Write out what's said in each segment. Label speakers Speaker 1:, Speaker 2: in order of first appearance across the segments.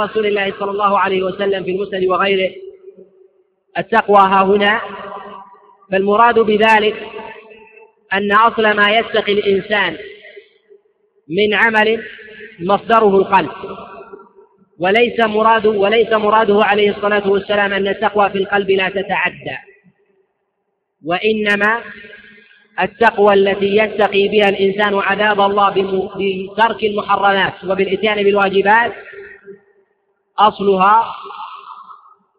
Speaker 1: رسول الله صلى الله عليه وسلم في المسند وغيره. التقوى ها هنا فالمراد بذلك أن أصل ما يتقي الإنسان من عمل مصدره القلب. وليس مراد وليس مراده عليه الصلاة والسلام أن التقوى في القلب لا تتعدى. وإنما التقوى التي يتقي بها الإنسان عذاب الله بترك المحرمات وبالإتيان بالواجبات أصلها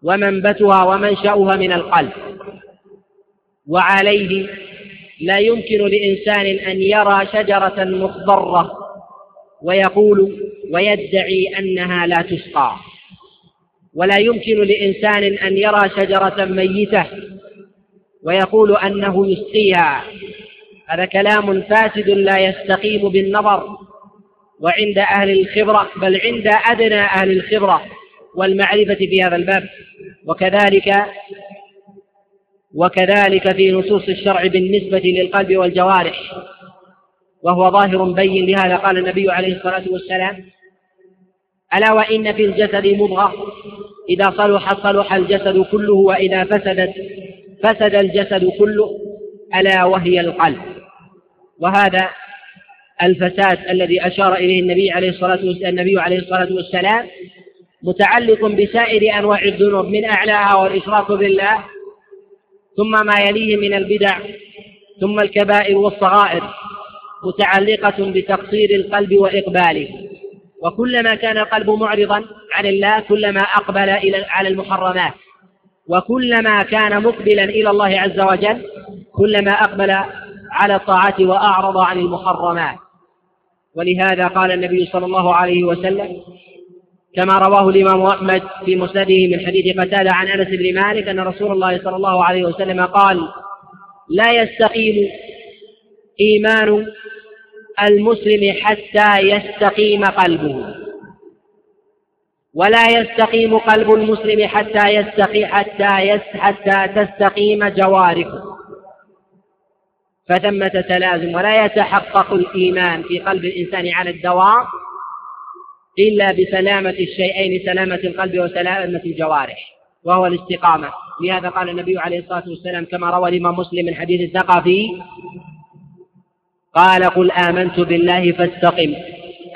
Speaker 1: ومنبتها ومنشأها من القلب. وعليه لا يمكن لإنسان أن يرى شجرة مخضرة ويقول ويدعي أنها لا تسقى. ولا يمكن لإنسان أن يرى شجرة ميتة ويقول أنه يسقيها. هذا كلام فاسد لا يستقيم بالنظر. وعند أهل الخبرة بل عند أدنى أهل الخبرة والمعرفة في هذا الباب. وكذلك وكذلك في نصوص الشرع بالنسبة للقلب والجوارح. وهو ظاهر بين لهذا قال النبي عليه الصلاة والسلام ألا وإن في الجسد مضغة؟ إذا صلحت صلح الجسد كله وإذا فسدت فسد الجسد كله ألا وهي القلب. وهذا الفساد الذي أشار إليه النبي عليه الصلاة والسلام النبي عليه الصلاة والسلام متعلق بسائر أنواع الذنوب من أعلاها والإشراك بالله ثم ما يليه من البدع ثم الكبائر والصغائر متعلقة بتقصير القلب وإقباله. وكلما كان القلب معرضا عن الله كلما أقبل إلى على المحرمات. وكلما كان مقبلا إلى الله عز وجل كلما أقبل على الطاعات وأعرض عن المحرمات. ولهذا قال النبي صلى الله عليه وسلم كما رواه الإمام أحمد في مسنده من حديث قتادة عن أنس بن مالك أن رسول الله صلى الله عليه وسلم قال لا يستقيم إيمان المسلم حتى يستقيم قلبه ولا يستقيم قلب المسلم حتى يستقي حتى يس حتى تستقيم جوارحه. فثمة تلازم ولا يتحقق الإيمان في قلب الإنسان على الدوام إلا بسلامة الشيئين سلامة القلب وسلامة الجوارح وهو الاستقامة. لهذا قال النبي عليه الصلاة والسلام كما روى الإمام مسلم من حديث الثقفي قال قل آمنت بالله فاستقم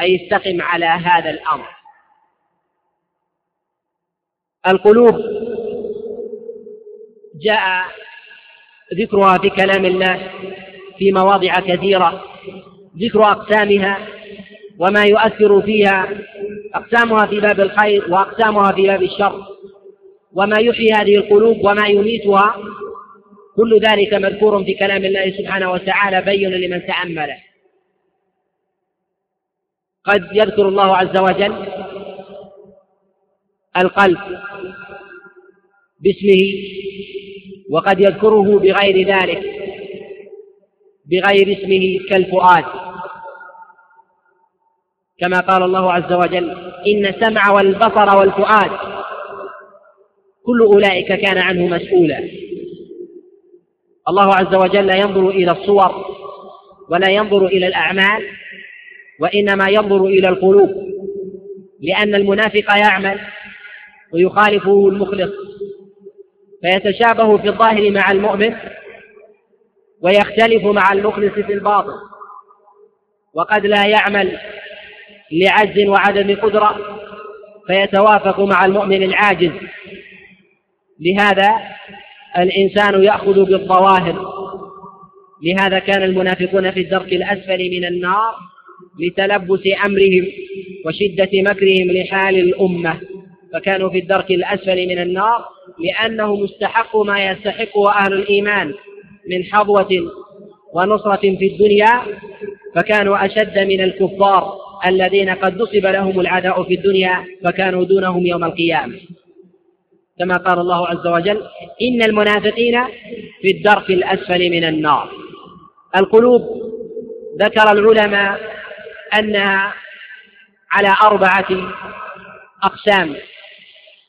Speaker 1: أي استقم على هذا الأمر. القلوب جاء ذكرها في كلام الله في مواضع كثيرة ذكر أقسامها وما يؤثر فيها أقسامها في باب الخير وأقسامها في باب الشر. وما يحيي هذه القلوب وما يميتها كل ذلك مذكور في كلام الله سبحانه وتعالى بين لمن تأمله قد يذكر الله عز وجل القلب باسمه وقد يذكره بغير ذلك بغير اسمه كالفؤاد. كما قال الله عز وجل إن السمع والبصر والفؤاد كل أولئك كان عنه مسؤولا. الله عز وجل لا ينظر إلى الصور ولا ينظر إلى الأعمال وإنما ينظر إلى القلوب لأن المنافق يعمل ويخالفه المخلص. فيتشابه في الظاهر مع المؤمن ويختلف مع المخلص في الباطن. وقد لا يعمل لعجز وعدم قدرة فيتوافق مع المؤمن العاجز. لهذا الإنسان يأخذ بالظواهر. لهذا كان المنافقون في الدرك الأسفل من النار لتلبس أمرهم وشدة مكرهم لحال الأمة. فكانوا في الدرك الأسفل من النار لأنه مستحق ما يستحقه أهل الإيمان من حظوة ونصرة في الدنيا فكانوا أشد من الكفار الذين قد نصب لهم العداء في الدنيا فكانوا دونهم يوم القيامة. كما قال الله عز وجل إن المنافقين في الدرك الأسفل من النار. القلوب ذكر العلماء أنها على أربعة أقسام.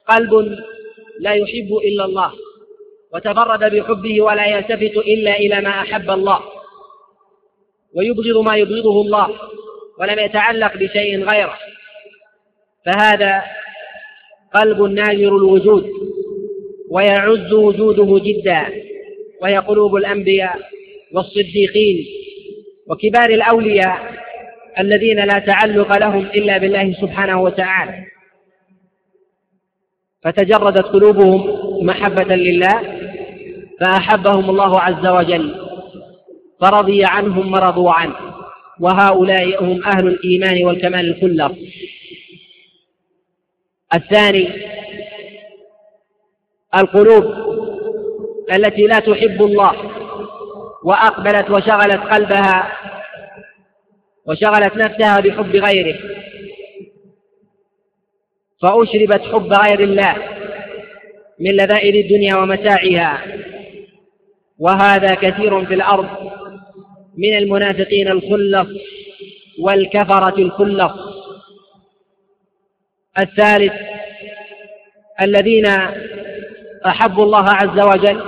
Speaker 1: قلب لا يحب إلا الله وتفرد بحبه ولا يلتفت إلا إلى ما أحب الله ويبغض ما يبغضه الله ولم يتعلق بشيء غيره. فهذا قلب نادر الوجود ويعز وجوده جدا وهي قلوب الأنبياء والصديقين وكبار الأولياء الذين لا تعلق لهم إلا بالله سبحانه وتعالى. فتجردت قلوبهم محبة لله فأحبهم الله عز وجل فرضي عنهم ورضوا عنه وهؤلاء هم أهل الإيمان والكمال الخلق الثاني القلوب التي لا تحب الله وأقبلت وشغلت قلبها وشغلت نفسها بحب غيره. فأشربت حب غير الله من لذائذ الدنيا ومتاعها. وهذا كثير في الأرض من المنافقين الخلص والكفرة الخلص. الثالث الذين أحبوا الله عز وجل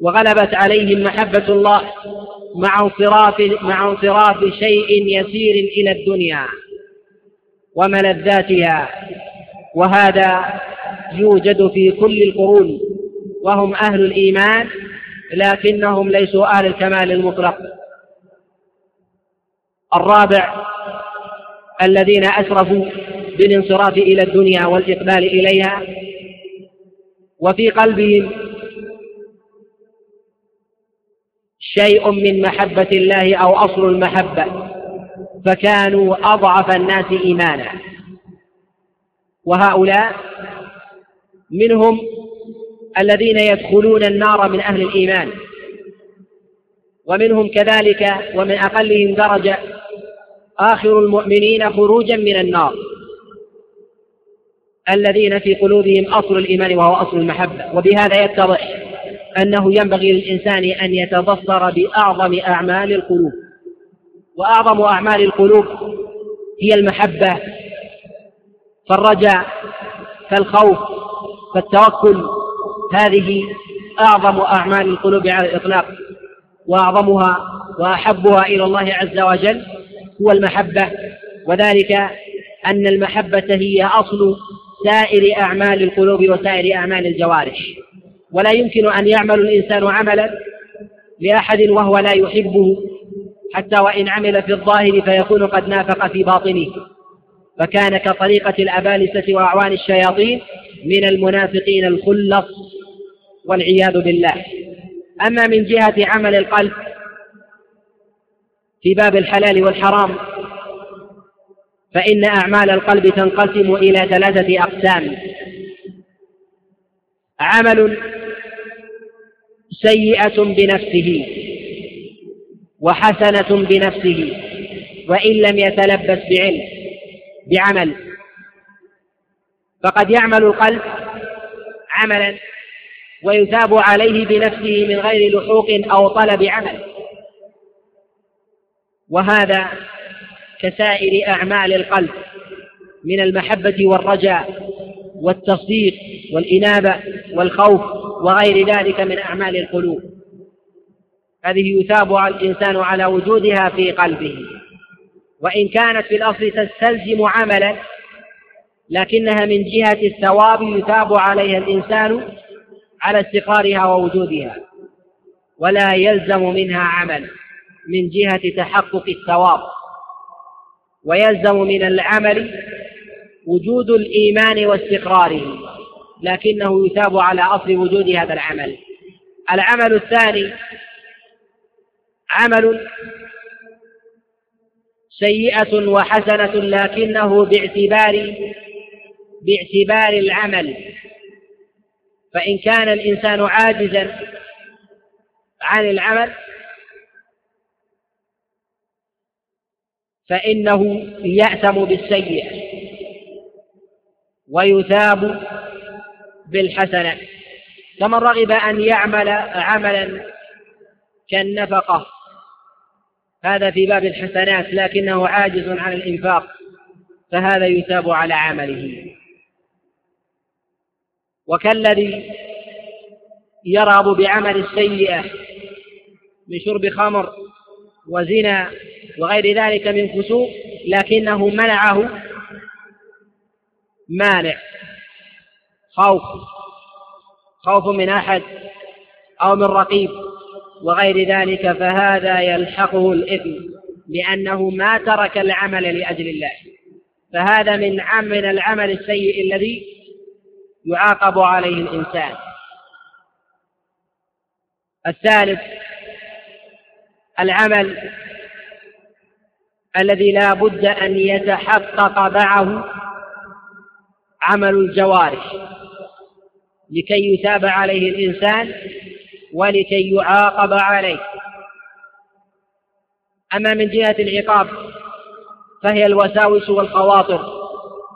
Speaker 1: وغلبت عليهم محبة الله مع انصراف مع انصراف شيء يسير إلى الدنيا. وملذاتها وهذا يوجد في كل القرون وهم أهل الإيمان لكنهم ليسوا أهل الكمال المطلق. الرابع الذين أسرفوا بالانصراف إلى الدنيا والإقبال إليها وفي قلبهم شيء من محبة الله أو أصل المحبة. فكانوا أضعف الناس إيمانا. وهؤلاء منهم الذين يدخلون النار من أهل الإيمان. ومنهم كذلك ومن أقلهم درجة آخر المؤمنين خروجا من النار. الذين في قلوبهم أصل الإيمان وهو أصل المحبة. وبهذا يتضح أنه ينبغي للإنسان أن يتبصر بأعظم أعمال القلوب. وأعظم أعمال القلوب هي المحبة فالرجاء فالخوف فالتوكل هذه أعظم أعمال القلوب على الإطلاق وأعظمها وأحبها إلى الله عز وجل هو المحبة وذلك أن المحبة هي أصل سائر أعمال القلوب وسائر أعمال الجوارح. ولا يمكن أن يعمل الإنسان عملا لأحد وهو لا يحبه. حتى وإن عمل في الظاهر فيكون قد نافق في باطنه. فكان كطريقة الأبالسة وأعوان الشياطين من المنافقين الخلص والعياذ بالله. أما من جهة عمل القلب في باب الحلال والحرام فإن أعمال القلب تنقسم إلى ثلاثة أقسام. عمل سيئة بنفسه. وحسنة بنفسه وإن لم يتلبس بعلم بعمل. فقد يعمل القلب عملا ويثاب عليه بنفسه من غير لحوق أو طلب عمل. وهذا كسائر أعمال القلب من المحبة والرجاء والتصديق والإنابة والخوف وغير ذلك من أعمال القلوب. هذه يثاب الإنسان على وجودها في قلبه. وإن كانت في الأصل تستلزم عملا لكنها من جهة الثواب يثاب عليها الإنسان على استقرارها ووجودها ولا يلزم منها عمل من جهة تحقق الثواب. ويلزم من العمل وجود الإيمان واستقراره لكنه يثاب على أصل وجود هذا العمل. العمل الثاني عمل سيئة وحسنة لكنه باعتبار باعتبار العمل. فإن كان الإنسان عاجزا عن العمل فإنه يأثم بالسيئة ويثاب بالحسنة. كمن رغب أن يعمل عملا كالنفقة هذا في باب الحسنات لكنه عاجز عن الإنفاق فهذا يثاب على عمله. وكالذي يرغب بعمل السيئة من شرب خمر وزنا وغير ذلك من فسوق لكنه منعه مانع خوف خوف من أحد أو من رقيب. وغير ذلك فهذا يلحقه الإثم لأنه ما ترك العمل لأجل الله. فهذا من من العمل السيء الذي يعاقب عليه الإنسان. الثالث العمل الذي لا بد أن يتحقق معه عمل الجوارح. لكي يتاب عليه الإنسان ولكي يعاقب عليه. أما من جهة العقاب فهي الوساوس والخواطر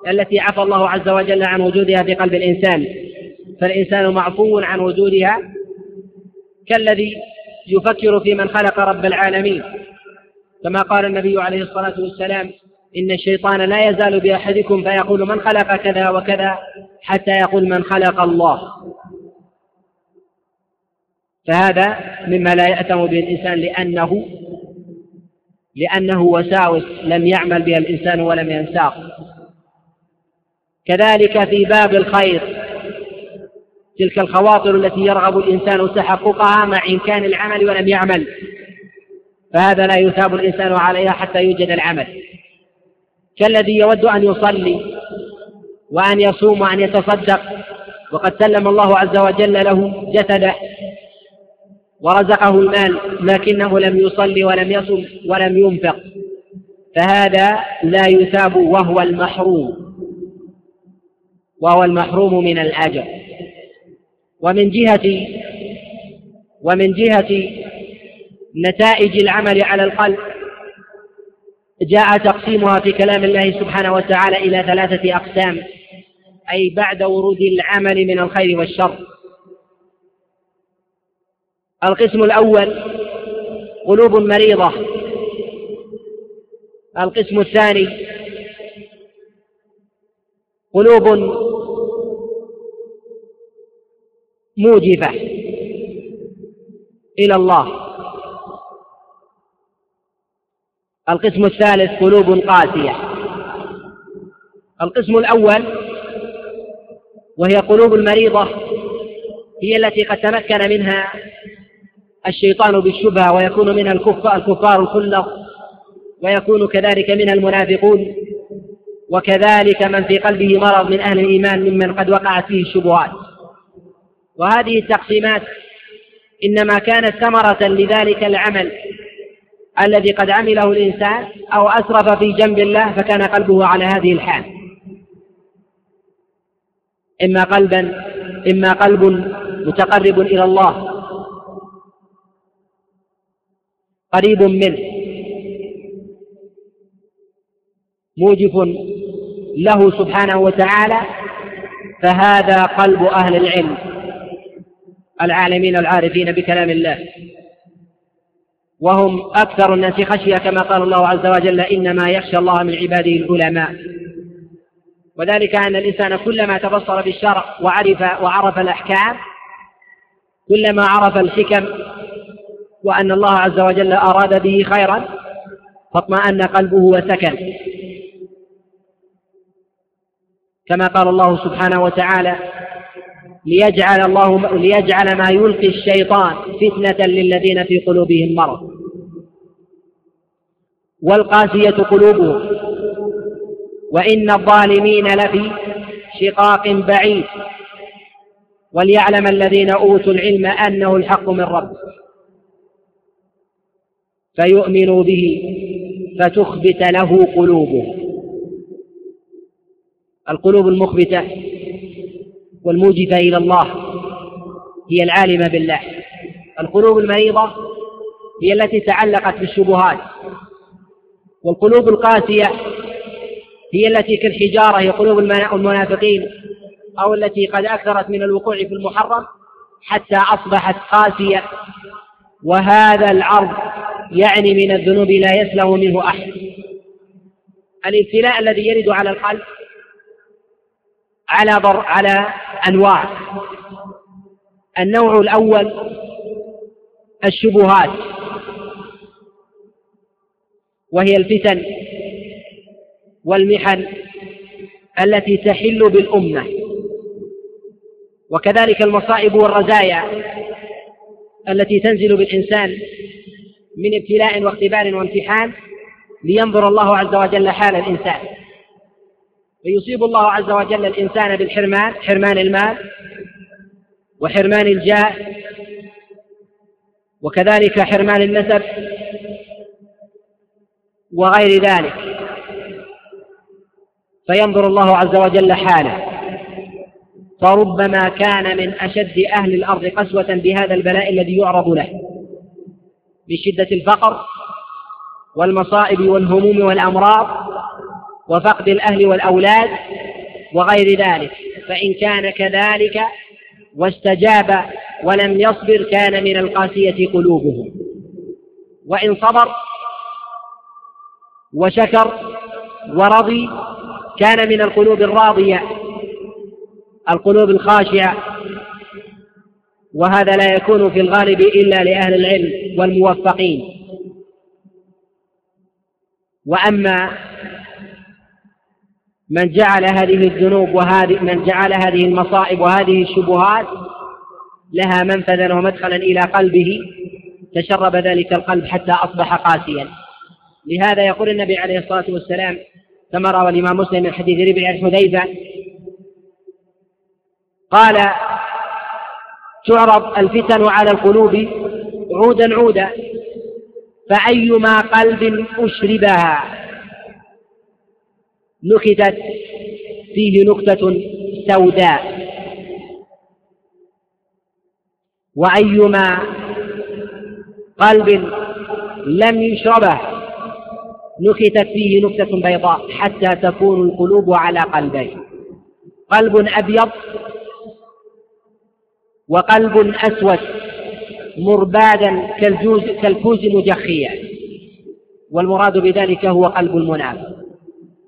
Speaker 1: التي عفى الله عز وجل عن وجودها في قلب الإنسان. فالإنسان معفو عن وجودها كالذي يفكر في من خلق رب العالمين. كما قال النبي عليه الصلاة والسلام إن الشيطان لا يزال بأحدكم فيقول من خلق كذا وكذا حتى يقول من خلق الله. فهذا مما لا يأتم به الإنسان لأنه لأنه وساوس لم يعمل بها الإنسان ولم ينساق كذلك في باب الخير تلك الخواطر التي يرغب الإنسان تحققها مع إمكان العمل ولم يعمل. فهذا لا يثاب الإنسان عليها حتى يوجد العمل. كالذي يود أن يصلي وأن يصوم وأن يتصدق وقد سلم الله عز وجل له جسده ورزقه المال لكنه لم يصلي ولم يصم ولم ينفق. فهذا لا يثاب وهو المحروم. وهو المحروم من الأجر. ومن جهة ومن جهة نتائج العمل على القلب جاء تقسيمها في كلام الله سبحانه وتعالى إلى ثلاثة أقسام أي بعد ورود العمل من الخير والشر. القسم الأول قلوب مريضة. القسم الثاني قلوب موجفة إلى الله. القسم الثالث قلوب قاسية. القسم الأول وهي قلوب المريضة هي التي قد تمكن منها الشيطان بالشبهة ويكون منها الكفار, الكفار الخلق ويكون كذلك منها المنافقون وكذلك من في قلبه مرض من أهل الإيمان ممن قد وقعت فيه الشبهات. وهذه التقسيمات إنما كانت ثمرة لذلك العمل الذي قد عمله الإنسان أو أسرف في جنب الله فكان قلبه على هذه الحال. إما قلبا إما قلب متقرب إلى الله قريب منه. موجب له سبحانه وتعالى فهذا قلب أهل العلم العالمين العارفين بكلام الله. وهم أكثر الناس خشية كما قال الله عز وجل إنما يخشى الله من عباده العلماء. وذلك أن الإنسان كلما تبصر بالشرع وعرف وعرف الأحكام كلما عرف الحكم وأن الله عز وجل أراد به خيرا فاطمأن قلبه وسكن. كما قال الله سبحانه وتعالى ليجعل الله ليجعل ما يلقي الشيطان فتنة للذين في قلوبهم مرض. والقاسية قلوبهم وإن الظالمين لفي شقاق بعيد. وليعلم الذين أوتوا العلم أنه الحق من رب فيؤمنوا به فتخبت له قلوبهم القلوب المخبتة والموجبة إلى الله هي العالمة بالله. القلوب المريضة هي التي تعلقت بالشبهات. والقلوب القاسية هي التي كالحجارة هي قلوب المنافقين أو التي قد أكثرت من الوقوع في المحرم حتى أصبحت قاسية. وهذا العرض يعني من الذنوب لا يسلم منه أحد. الابتلاء الذي يرد على القلب على بر على أنواع. النوع الأول الشبهات. وهي الفتن والمحن التي تحل بالأمة. وكذلك المصائب والرزايا التي تنزل بالإنسان. من ابتلاء واختبار وامتحان لينظر الله عز وجل حال الإنسان. فيصيب الله عز وجل الإنسان بالحرمان حرمان المال وحرمان الجاه وكذلك حرمان النسب وغير ذلك. فينظر الله عز وجل حاله. فربما كان من أشد أهل الأرض قسوة بهذا البلاء الذي يعرض له. بشدة الفقر والمصائب والهموم والأمراض وفقد الأهل والأولاد وغير ذلك فإن كان كذلك واستجاب ولم يصبر كان من القاسية قلوبهم. وإن صبر وشكر ورضي كان من القلوب الراضية القلوب الخاشعة وهذا لا يكون في الغالب إلا لأهل العلم والموفقين. وأما من جعل هذه الذنوب وهذه من جعل هذه المصائب وهذه الشبهات لها منفذا ومدخلا إلى قلبه تشرب ذلك القلب حتى أصبح قاسيا. لهذا يقول النبي عليه الصلاة والسلام كما روى الإمام مسلم من حديث ربيع الحذيفة قال تعرض الفتن على القلوب عودا عودا فأيما قلب أشربها نكتت فيه نكتة سوداء. وأيما قلب لم يشربه نكتت فيه نكتة بيضاء حتى تكون القلوب على قلبين قلب أبيض وقلب أسود مربادا كالجوز كالكوز مجخيا والمراد بذلك هو قلب المنافق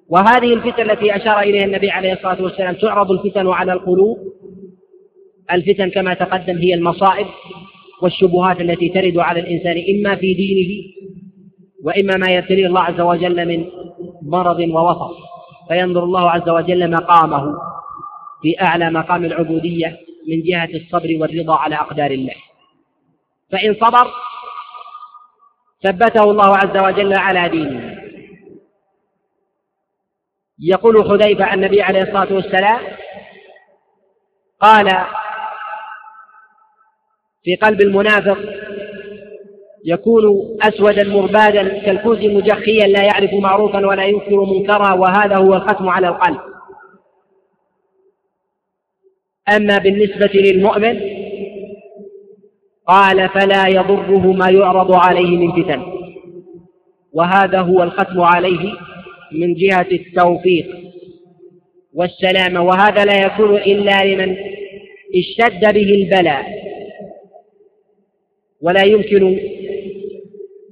Speaker 1: وهذه الفتن التي أشار إليها النبي عليه الصلاة والسلام تعرض الفتن على القلوب. الفتن كما تقدم هي المصائب والشبهات التي ترد على الإنسان إما في دينه وإما ما يبتليه الله عز وجل من مرض ووصف فينظر الله عز وجل مقامه في أعلى مقام العبودية. من جهة الصبر والرضا على أقدار الله. فإن صبر ثبته الله عز وجل على دينه. يقول حذيفة عن النبي عليه الصلاة والسلام قال في قلب المنافق يكون أسودا مربادا كالكوز مجخيا لا يعرف معروفا ولا ينكر منكرا وهذا هو الختم على القلب. أما بالنسبة للمؤمن قال فلا يضره ما يعرض عليه من فتن. وهذا هو الختم عليه من جهة التوفيق والسلامة. وهذا لا يكون إلا لمن اشتد به البلاء. ولا يمكن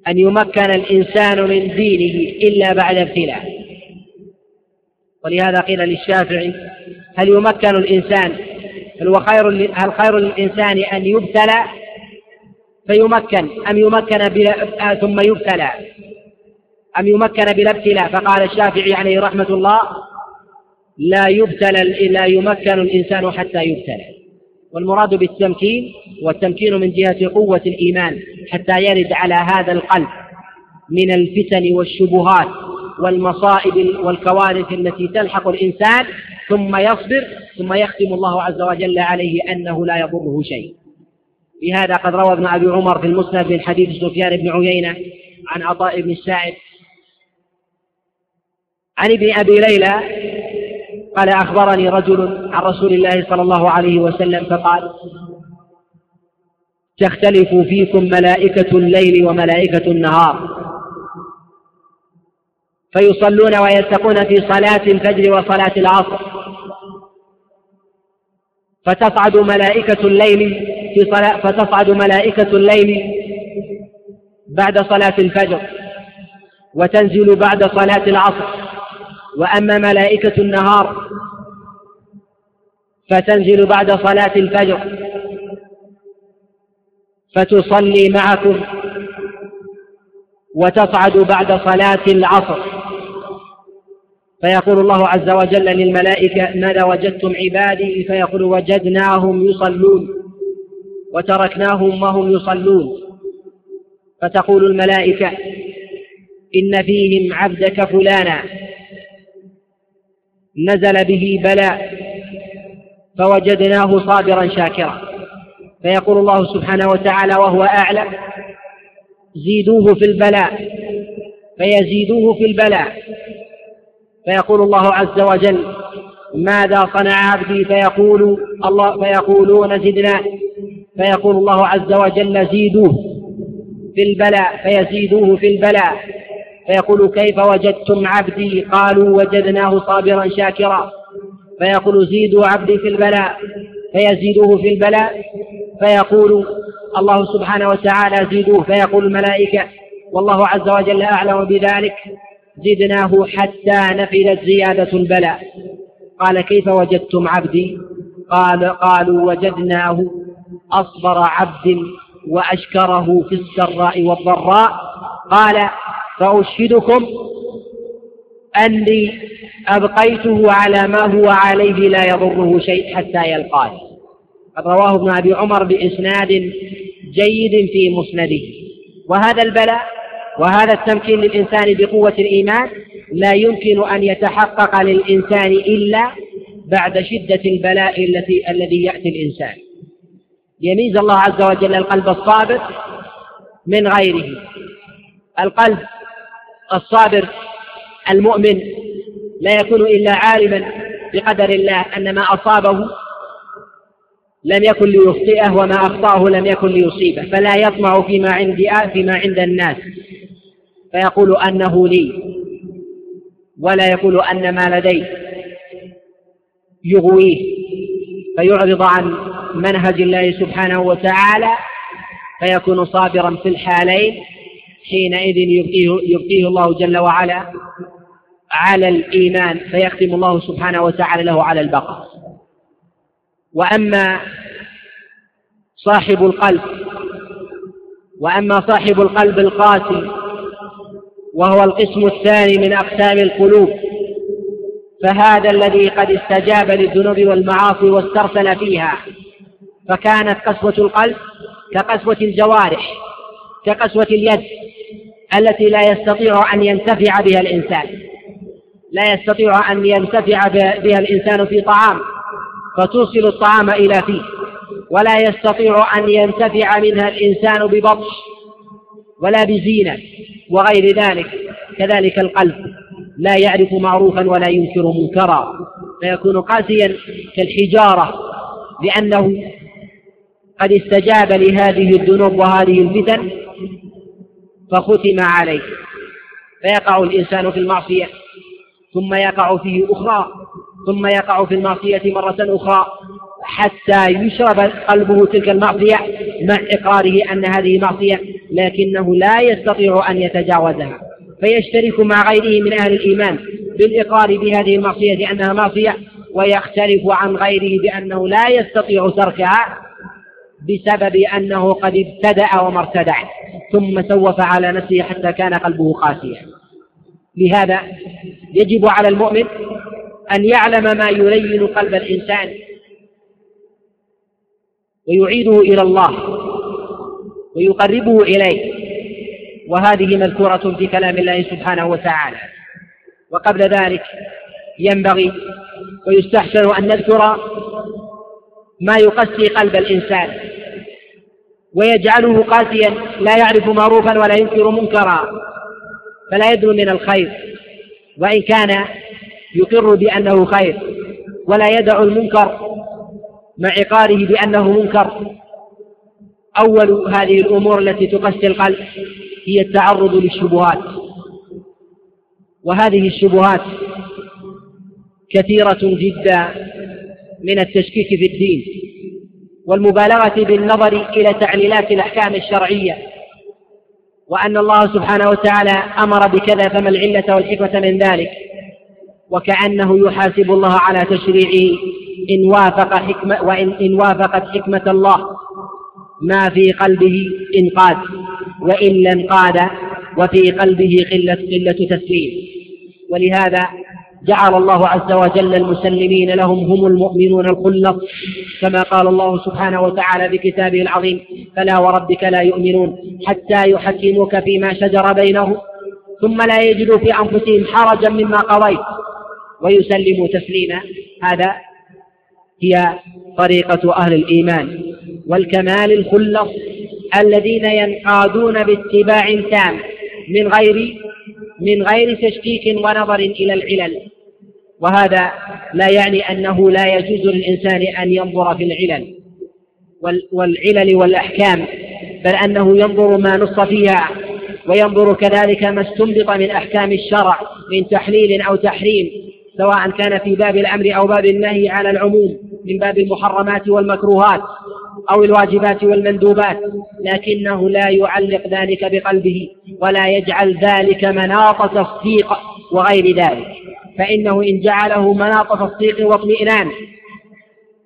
Speaker 1: أن يمكن الإنسان من دينه إلا بعد ابتلاء. ولهذا قيل للشافعي هل يمكن الإنسان هو خير هل خير للإنسان أن يبتلى فيمكن أم يمكن بلا ثم يبتلى؟ أم يمكن بلا ابتلاء؟ فقال الشافعي عليه رحمة الله لا يبتلى لا يمكن الإنسان حتى يبتلى. والمراد بالتمكين والتمكين من جهة قوة الإيمان حتى يرد على هذا القلب من الفتن والشبهات. والمصائب والكوارث التي تلحق الإنسان ثم يصبر ثم يختم الله عز وجل عليه أنه لا يضره شيء. لهذا قد روى ابن أبي عمر في المسند من حديث سفيان بن عيينة عن عطاء بن السائب. عن ابن أبي ليلى قال أخبرني رجل عن رسول الله صلى الله عليه وسلم فقال تختلف فيكم ملائكة الليل وملائكة النهار. فيصلون ويتقون في صلاة الفجر وصلاة العصر. فتصعد ملائكة الليل في صلاة فتصعد ملائكة الليل بعد صلاة الفجر وتنزل بعد صلاة العصر. وأما ملائكة النهار فتنزل بعد صلاة الفجر. فتصلي معكم وتصعد بعد صلاة العصر. فيقول الله عز وجل للملائكة ماذا وجدتم عبادي؟ فيقول وجدناهم يصلون. وتركناهم وهم يصلون. فتقول الملائكة إن فيهم عبدك فلانا. نزل به بلاء فوجدناه صابرا شاكرا. فيقول الله سبحانه وتعالى وهو أعلم. زيدوه في البلاء فيزيدوه في البلاء. فيقول الله عز وجل ماذا صنع عبدي فيقول الله فيقولون زدنا. فيقول الله عز وجل زيدوه في البلاء فيزيدوه في البلاء. فيقول كيف وجدتم عبدي؟ قالوا وجدناه صابرا شاكرا. فيقول زيدوا عبدي في البلاء فيزيدوه في البلاء. فيقول الله سبحانه وتعالى زيدوه. فيقول الملائكة والله عز وجل أعلم بذلك. زدناه حتى نفذت زيادة البلاء. قال كيف وجدتم عبدي؟ قال قالوا وجدناه أصبر عبد وأشكره في السراء والضراء. قال فأشهدكم أني أبقيته على ما هو عليه لا يضره شيء حتى يلقاه. قد رواه ابن أبي عمر بإسناد جيد في مسنده. وهذا البلاء وهذا التمكين للإنسان بقوة الإيمان لا يمكن أن يتحقق للإنسان إلا بعد شدة البلاء التي الذي يأتي الإنسان. يميز الله عز وجل القلب الصابر من غيره. القلب الصابر المؤمن لا يكون إلا عالما بقدر الله أن ما أصابه لم يكن ليخطئه وما أخطأه لم يكن ليصيبه فلا يطمع فيما عندي فيما عند الناس. فيقول أنه لي ولا يقول أن ما لدي. يغويه فيعرض عن منهج الله سبحانه وتعالى فيكون صابرا في الحالين حينئذ يبقيه, يبقيه الله جل وعلا على الإيمان فيختم الله سبحانه وتعالى له على البقاء وأما صاحب القلب وأما صاحب القلب القاسي وهو القسم الثاني من أقسام القلوب. فهذا الذي قد استجاب للذنوب والمعاصي واسترسل فيها. فكانت قسوة القلب كقسوة الجوارح كقسوة اليد التي لا يستطيع أن ينتفع بها الإنسان. لا يستطيع أن ينتفع بها الإنسان في طعام فتوصل الطعام إلى فيه. ولا يستطيع أن ينتفع منها الإنسان ببطش ولا بزينة. وغير ذلك كذلك القلب لا يعرف معروفا ولا ينكر منكرا فيكون قاسيا كالحجارة لأنه قد استجاب لهذه الذنوب وهذه الفتن فختم عليه. فيقع الإنسان في المعصية ثم يقع فيه أخرى ثم يقع في المعصية مرة أخرى حتى يشرب قلبه تلك المعصية مع إقراره أن هذه معصية لكنه لا يستطيع أن يتجاوزها. فيشترك مع غيره من أهل الإيمان بالإقرار بهذه المعصية أنها معصية ويختلف عن غيره بأنه لا يستطيع تركها بسبب أنه قد ابتدأ وما ارتدع ثم سوف على نفسه حتى كان قلبه قاسيا. لهذا يجب على المؤمن أن يعلم ما يلين قلب الإنسان ويعيده إلى الله. ويقربه إليه. وهذه مذكورة في كلام الله سبحانه وتعالى. وقبل ذلك ينبغي ويستحسن أن نذكر ما يقسي قلب الإنسان ويجعله قاسيا لا يعرف معروفا ولا ينكر منكرا فلا يدنو من الخير. وإن كان يقر بأنه خير ولا يدع المنكر مع إقراره بأنه منكر أول هذه الأمور التي تقسي القلب هي التعرض للشبهات. وهذه الشبهات كثيرة جدا من التشكيك في الدين والمبالغة بالنظر إلى تعليلات الأحكام الشرعية. وأن الله سبحانه وتعالى أمر بكذا فما العلة والحكمة من ذلك؟ وكأنه يحاسب الله على تشريعه إن وافق حكمة وإن إن وافقت حكمة الله. ما في قلبه إنقاذ وإلا انقاد وفي قلبه قلة قلة تسليم. ولهذا جعل الله عز وجل المسلمين لهم هم المؤمنون الخلص كما قال الله سبحانه وتعالى في كتابه العظيم فلا وربك لا يؤمنون حتى يحكموك فيما شجر بينهم ثم لا يجدوا في أنفسهم حرجا مما قضيت. ويسلموا تسليما. هذا هي طريقة أهل الإيمان. والكمال الخلص الذين ينقادون باتباع تام من غير من غير تشكيك ونظر إلى العلل. وهذا لا يعني أنه لا يجوز للإنسان أن ينظر في العلل والعلل والأحكام بل أنه ينظر ما نص فيها وينظر كذلك ما استنبط من أحكام الشرع من تحليل أو تحريم سواء كان في باب الأمر أو باب النهي على العموم من باب المحرمات والمكروهات. أو الواجبات والمندوبات لكنه لا يعلق ذلك بقلبه ولا يجعل ذلك مناط تصديق وغير ذلك. فإنه إن جعله مناط تصديق واطمئنان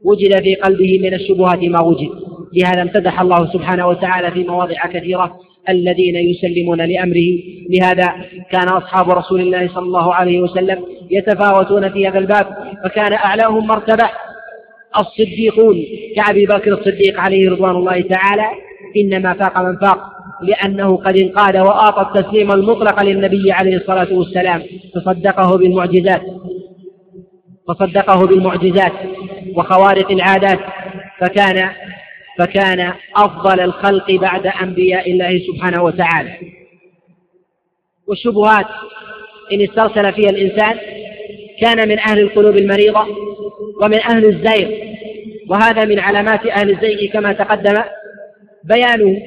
Speaker 1: وجد في قلبه من الشبهات ما وجد. لهذا امتدح الله سبحانه وتعالى في مواضع كثيرة الذين يسلمون لأمره. لهذا كان أصحاب رسول الله صلى الله عليه وسلم يتفاوتون في هذا الباب فكان أعلاهم مرتبة. الصديقون كأبي بكر الصديق عليه رضوان الله تعالى إنما فاق من فاق لأنه قد انقاد وأعطى التسليم المطلق للنبي عليه الصلاة والسلام فصدقه بالمعجزات فصدقه بالمعجزات وخوارق العادات فكان فكان أفضل الخلق بعد أنبياء الله سبحانه وتعالى. والشبهات إن استرسل فيها الإنسان كان من أهل القلوب المريضة ومن أهل الزيغ. وهذا من علامات أهل الزيغ كما تقدم بيانه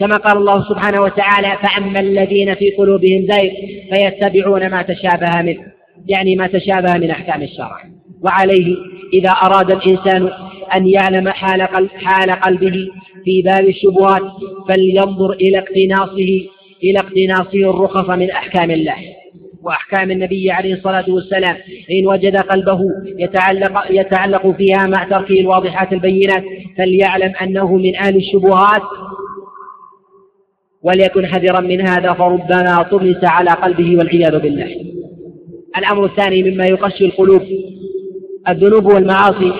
Speaker 1: كما قال الله سبحانه وتعالى فأما الذين في قلوبهم زيغ فيتبعون ما تشابه منه يعني ما تشابه من أحكام الشرع. وعليه إذا أراد الإنسان أن يعلم حال حال قلبه في باب الشبهات فلينظر إلى اقتناصه إلى اقتناصه الرخص من أحكام الله. وأحكام النبي عليه الصلاة والسلام. إن وجد قلبه يتعلق, يتعلق فيها مع تركه الواضحات البينات فليعلم أنه من أهل الشبهات. وليكن حذرا من هذا فربما طمس على قلبه والعياذ بالله. الأمر الثاني مما يقشي القلوب الذنوب والمعاصي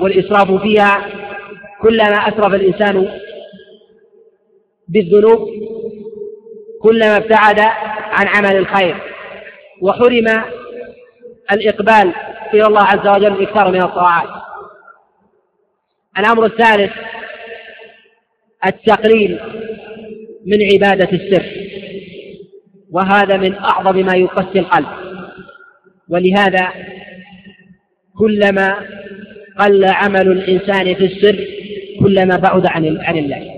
Speaker 1: والإسراف فيها. كلما أسرف الإنسان بالذنوب كلما ابتعد عن عمل الخير. وحرم الإقبال إلى الله عز وجل بإكثار من الطاعات. الأمر الثالث التقليل من عبادة السر. وهذا من أعظم ما يقسي القلب. ولهذا كلما قل عمل الإنسان في السر كلما بعد عن عن الله.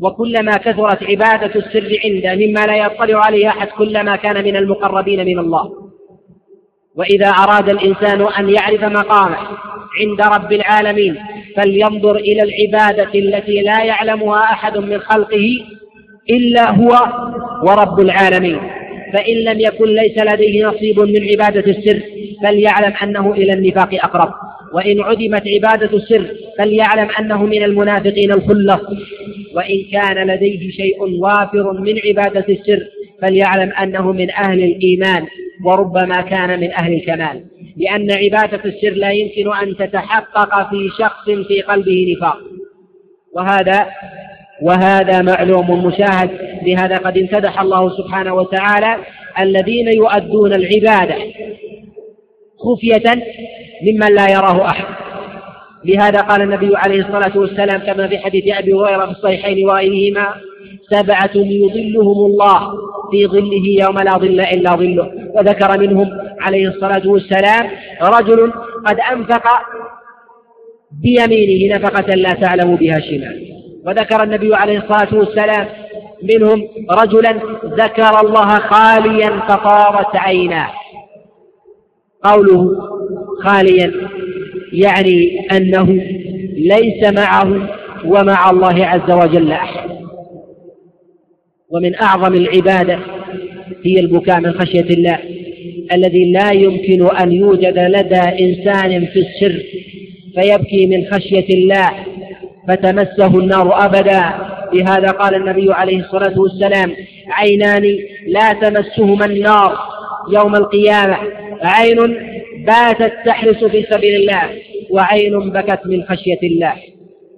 Speaker 1: وكلما كثرت عبادة السر عنده مما لا يطلع عليه أحد كلما كان من المقربين من الله. وإذا أراد الإنسان أن يعرف مقامه عند رب العالمين فلينظر إلى العبادة التي لا يعلمها أحد من خلقه إلا هو ورب العالمين. فإن لم يكن ليس لديه نصيب من عبادة السر فليعلم أنه إلى النفاق أقرب. وإن عدمت عبادة السر فليعلم أنه من المنافقين الخلة. وإن كان لديه شيء وافر من عبادة السر فليعلم أنه من أهل الإيمان وربما كان من أهل الكمال. لأن عبادة السر لا يمكن أن تتحقق في شخص في قلبه نفاق. وهذا وهذا معلوم مشاهد لهذا قد امتدح الله سبحانه وتعالى الذين يؤدون العبادة خفية ممن لا يراه أحد. لهذا قال النبي عليه الصلاة والسلام كما في حديث أبي هريرة في الصحيحين وغيرهما سبعة يظلهم الله في ظله يوم لا ظل إلا ظله. وذكر منهم عليه الصلاة والسلام رجل قد أنفق بيمينه نفقة لا تعلم بها شمال وذكر النبي عليه الصلاة والسلام منهم رجلا ذكر الله خاليا فطارت عيناه. قوله خاليا يعني أنه ليس معه ومع الله عز وجل أحد. ومن أعظم العبادة هي البكاء من خشية الله الذي لا يمكن أن يوجد لدى إنسان في السر فيبكي من خشية الله فتمسه النار أبدا. لهذا قال النبي عليه الصلاة والسلام عينان لا تمسهما النار يوم القيامة. عين باتت تحرس في سبيل الله وعين بكت من خشية الله.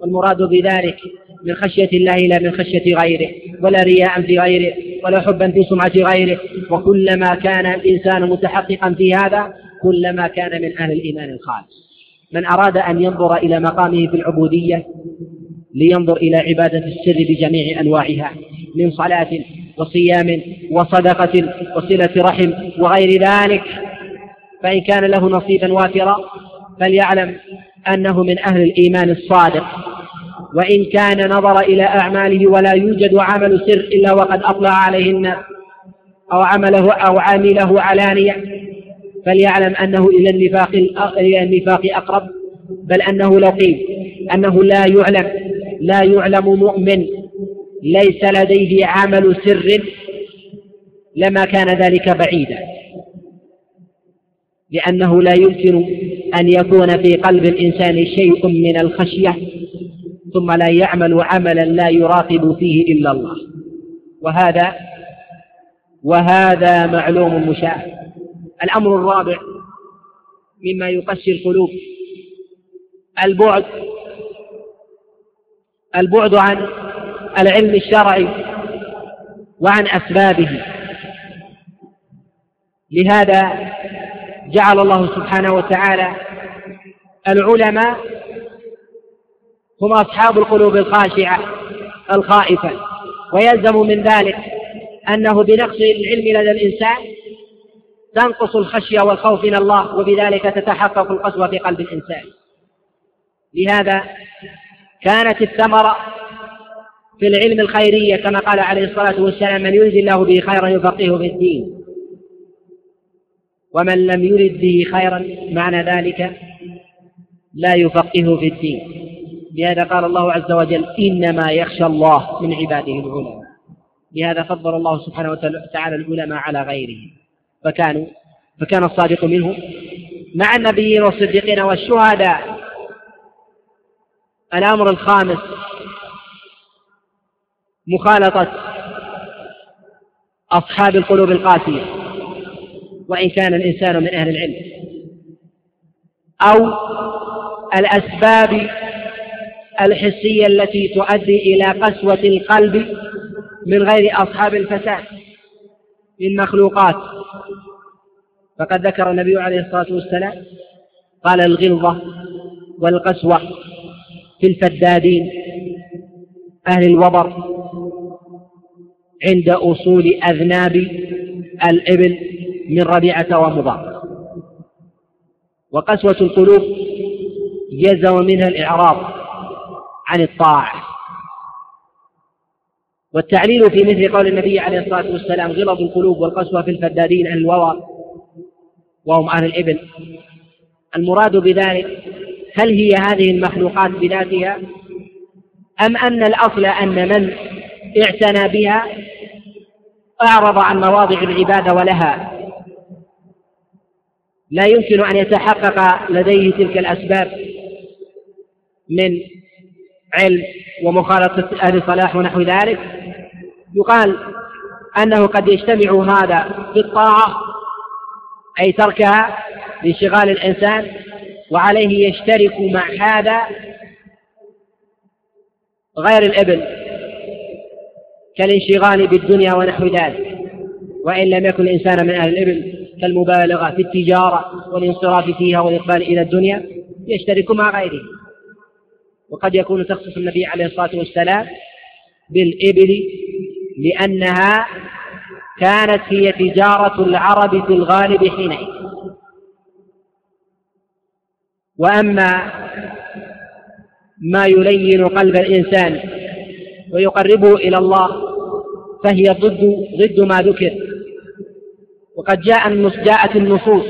Speaker 1: والمراد بذلك من خشية الله لا من خشية غيره ولا رياء في غيره ولا حبا في سمعة غيره. وكلما كان الإنسان متحققا في هذا كلما كان من أهل الإيمان الخالص. من أراد أن ينظر إلى مقامه في العبودية لينظر إلى عبادة السر بجميع أنواعها من صلاة وصيام وصدقة وصلة رحم وغير ذلك. فإن كان له نصيبا وافرا فليعلم أنه من أهل الإيمان الصادق. وإن كان نظر إلى أعماله ولا يوجد عمل سر إلا وقد أطلع عليه الناس أو عمله أو عمله علانية فليعلم أنه إلى النفاق إلى النفاق أقرب. بل أنه لو قيل أنه لا يعلم لا يعلم مؤمن ليس لديه عمل سر لما كان ذلك بعيدا. لأنه لا يمكن أن يكون في قلب الإنسان شيء من الخشية ثم لا يعمل عملا لا يراقب فيه إلا الله. وهذا وهذا معلوم مشاهد الأمر الرابع مما يقسي القلوب البعد البعد عن العلم الشرعي وعن أسبابه. لهذا جعل الله سبحانه وتعالى العلماء هم أصحاب القلوب الخاشعة الخائفة. ويلزم من ذلك أنه بنقص العلم لدى الإنسان تنقص الخشية والخوف من الله وبذلك تتحقق القسوة في قلب الإنسان. لهذا كانت الثمرة في العلم الخيرية كما قال عليه الصلاة والسلام من يريد الله به خيرا يفقهه في الدين. ومن لم يرد به خيرا معنى ذلك لا يفقهه في الدين. لهذا قال الله عز وجل إنما يخشى الله من عباده العلماء. لهذا فضل الله سبحانه وتعالى العلماء على غيرهم فكانوا فكان الصادق منهم مع النبيين والصديقين والشهداء. الأمر الخامس مخالطة أصحاب القلوب القاسية. وإن كان الإنسان من أهل العلم. أو الأسباب الحسية التي تؤدي إلى قسوة القلب من غير أصحاب الفساد من مخلوقات. فقد ذكر النبي عليه الصلاة والسلام قال الغلظة والقسوة في الفدادين أهل الوبر عند أصول أذناب الإبل. من ربيعة ومضار وقسوة القلوب يلزم منها الإعراض عن الطاعة. والتعليل في مثل قول النبي عليه الصلاة والسلام غلظ القلوب والقسوة في الفدادين أهل الووى وهم أهل الإبل. المراد بذلك هل هي هذه المخلوقات بذاتها أم أن الأصل أن من اعتنى بها أعرض عن مواضع العبادة ولها؟ لا يمكن أن يتحقق لديه تلك الأسباب من علم ومخالطة أهل الصلاح ونحو ذلك. يقال أنه قد يجتمع هذا في الطاعة أي تركها لانشغال الإنسان وعليه يشترك مع هذا غير الإبل كالانشغال بالدنيا ونحو ذلك وإن لم يكن الإنسان من أهل الإبل. كالمبالغة في التجارة والانصراف فيها والإقبال إلى الدنيا يشترك مع غيره. وقد يكون تخصص النبي عليه الصلاة والسلام بالإبل لأنها كانت هي تجارة العرب في الغالب حينئذ. وأما ما يلين قلب الإنسان ويقربه إلى الله فهي ضد ضد ما ذكر. وقد جاء جاءت النصوص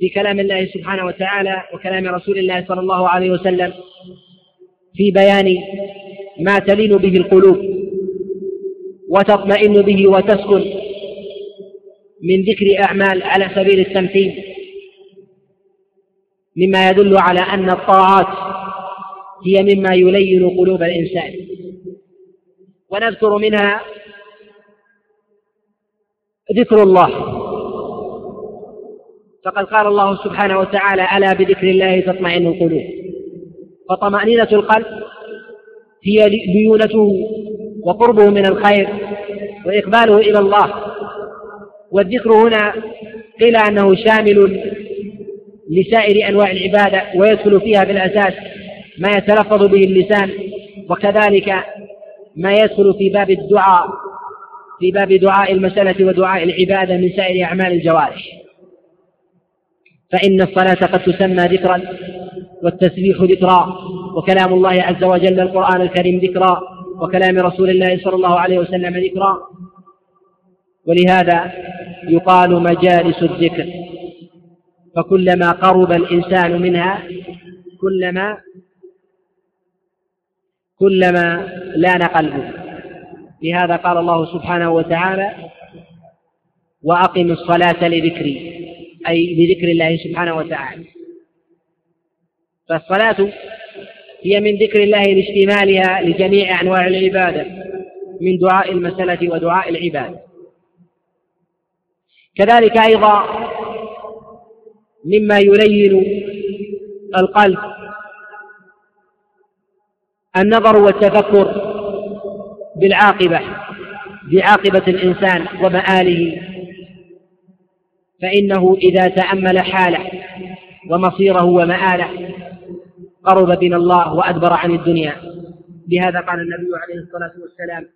Speaker 1: في كلام الله سبحانه وتعالى وكلام رسول الله صلى الله عليه وسلم في بيان ما تلين به القلوب وتطمئن به وتسكن من ذكر أعمال على سبيل التمثيل مما يدل على أن الطاعات هي مما يلين قلوب الإنسان. ونذكر منها ذكر الله. فقد قال الله سبحانه وتعالى ألا بذكر الله تطمئن القلوب. فطمأنينة القلب هي ليونته وقربه من الخير وإقباله إلى الله. والذكر هنا قيل أنه شامل لسائر أنواع العبادة ويدخل فيها بالأساس ما يتلفظ به اللسان وكذلك ما يدخل في باب الدعاء في باب دعاء المسألة ودعاء العبادة من سائر أعمال الجوارح. فإن الصلاة قد تسمى ذكرا والتسبيح ذكرا وكلام الله عز وجل القرآن الكريم ذكرا وكلام رسول الله صلى الله عليه وسلم ذكرا. ولهذا يقال مجالس الذكر. فكلما قرب الإنسان منها كلما كلما لأن قلبه. لهذا قال الله سبحانه وتعالى وأقم الصلاة لذكري أي لذكر الله سبحانه وتعالى. فالصلاة هي من ذكر الله لاشتمالها لجميع أنواع العبادة من دعاء المسألة ودعاء العبادة كذلك أيضا مما يلين القلب النظر والتفكر. بالعاقبة بعاقبة الإنسان ومآله. فإنه إذا تأمل حاله ومصيره ومآله قرب من الله وأدبر عن الدنيا. لهذا قال النبي عليه الصلاة والسلام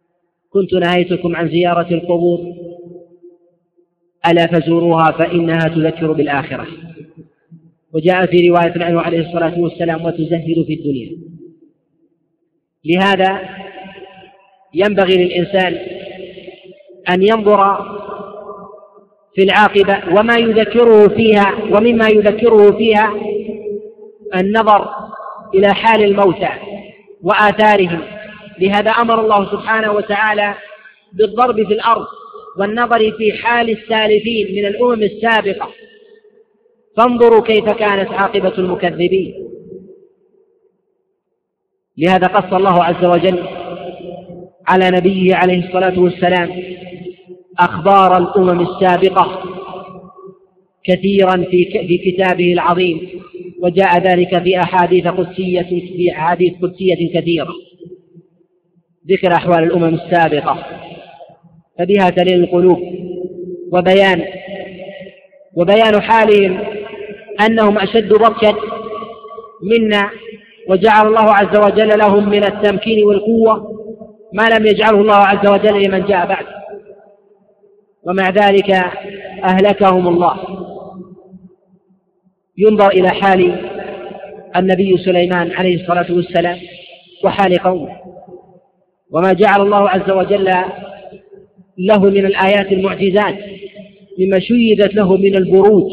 Speaker 1: كنت نهيتكم عن زيارة القبور ألا فزوروها فإنها تذكر بالآخرة. وجاء في رواية عنه عليه الصلاة والسلام وتزهد في الدنيا. لهذا ينبغي للإنسان أن ينظر في العاقبة وما يذكره فيها ومما يذكره فيها النظر إلى حال الموتى وآثارهم. لهذا أمر الله سبحانه وتعالى بالضرب في الأرض والنظر في حال السالفين من الأمم السابقة. فانظروا كيف كانت عاقبة المكذبين. لهذا قص الله عز وجل على نبيه عليه الصلاة والسلام أخبار الأمم السابقة كثيرا في كتابه العظيم وجاء ذلك في أحاديث قدسية في أحاديث قدسية كثيرة. ذكر أحوال الأمم السابقة. فبها تلين القلوب وبيان وبيان حالهم أنهم أشد بطشا منا وجعل الله عز وجل لهم من التمكين والقوة ما لم يجعله الله عز وجل لمن جاء بعد. ومع ذلك أهلكهم الله. ينظر إلى حال النبي سليمان عليه الصلاة والسلام وحال قومه. وما جعل الله عز وجل له من الآيات المعجزات مما شيدت له من البروج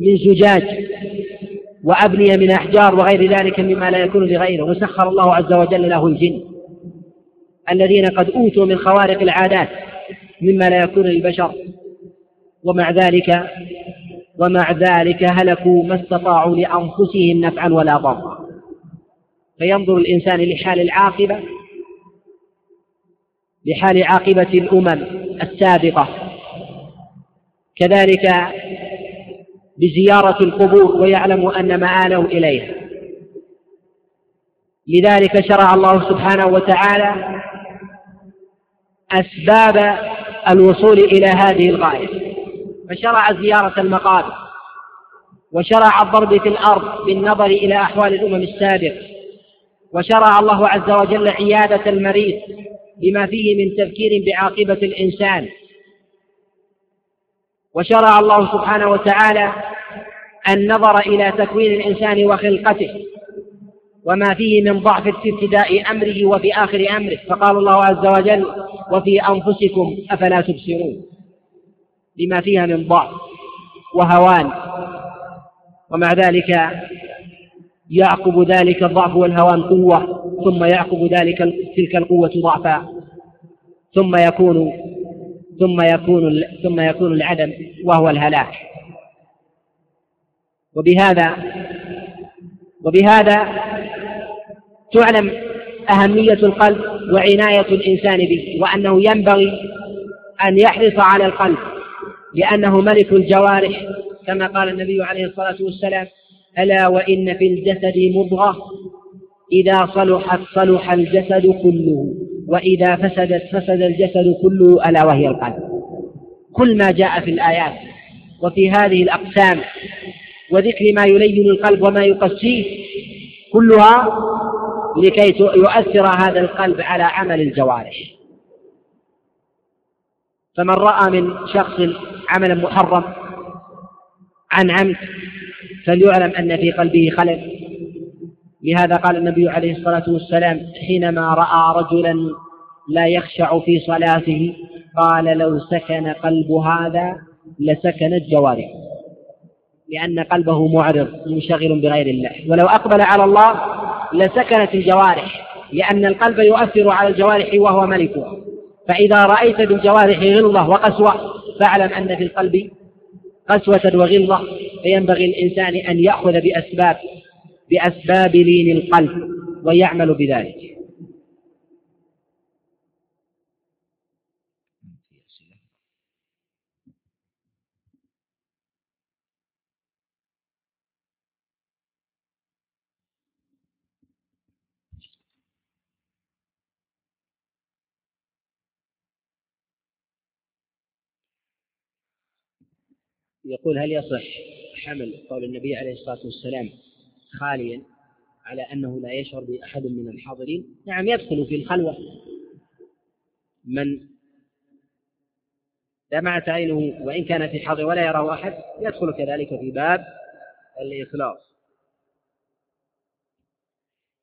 Speaker 1: من زجاج وأبنية من أحجار وغير ذلك مما لا يكون لغيره وسخر الله عز وجل له الجن. الذين قد أوتوا من خوارق العادات مما لا يكون للبشر. ومع ذلك ومع ذلك هلكوا ما استطاعوا لأنفسهم نفعا ولا ضرا. فينظر الإنسان لحال العاقبة لحال عاقبة الأمم السابقة. كذلك بزيارة القبور ويعلم أن مآله إليها لذلك شرع الله سبحانه وتعالى أسباب الوصول إلى هذه الغاية. فشرع زيارة المقابر وشرع الضرب في الأرض بالنظر إلى أحوال الأمم السابقة وشرع الله عز وجل عيادة المريض بما فيه من تذكير بعاقبة الإنسان. وشرع الله سبحانه وتعالى النظر إلى تكوين الإنسان وخلقته. وما فيه من ضعف في ابتداء أمره وفي آخر أمره. فقال الله عز وجل وفي أنفسكم أفلا تبصرون. لما فيها من ضعف وهوان. ومع ذلك يعقب ذلك الضعف والهوان قوة ثم يعقب ذلك تلك القوة ضعفا. ثم يكون ثم يكون ثم يكون العدم وهو الهلاك. وبهذا وبهذا تعلم أهمية القلب وعناية الإنسان به وأنه ينبغي أن يحرص على القلب لأنه ملك الجوارح كما قال النبي عليه الصلاة والسلام ألا وإن في الجسد مضغة إذا صلحت صلح الجسد كله وإذا فسدت فسد الجسد كله ألا وهي القلب. كل ما جاء في الآيات وفي هذه الأقسام وذكر ما يلين القلب وما يقسيه كلها لكي يؤثر هذا القلب على عمل الجوارح. فمن رأى من شخص عملا محرم عن عمد فليعلم أن في قلبه خلل. لهذا قال النبي عليه الصلاة والسلام حينما رأى رجلا لا يخشع في صلاته قال لو سكن قلب هذا لسكنت جوارحه. لأن قلبه معرض منشغل بغير الله. ولو أقبل على الله لسكنت الجوارح لأن القلب يؤثر على الجوارح وهو ملكها فإذا رأيت بالجوارح غلظة وقسوة فاعلم أن في القلب قسوة وغلظة. فينبغي الإنسان أن يأخذ بأسباب بأسباب لين القلب ويعمل بذلك. يقول هل يصح حمل قول النبي عليه الصلاة والسلام خاليا على أنه لا يشعر بأحد من الحاضرين؟ نعم يدخل في الخلوة. من؟ دمعت عينه وإن كان في حاضر ولا يراه أحد يدخل كذلك في باب الإخلاص.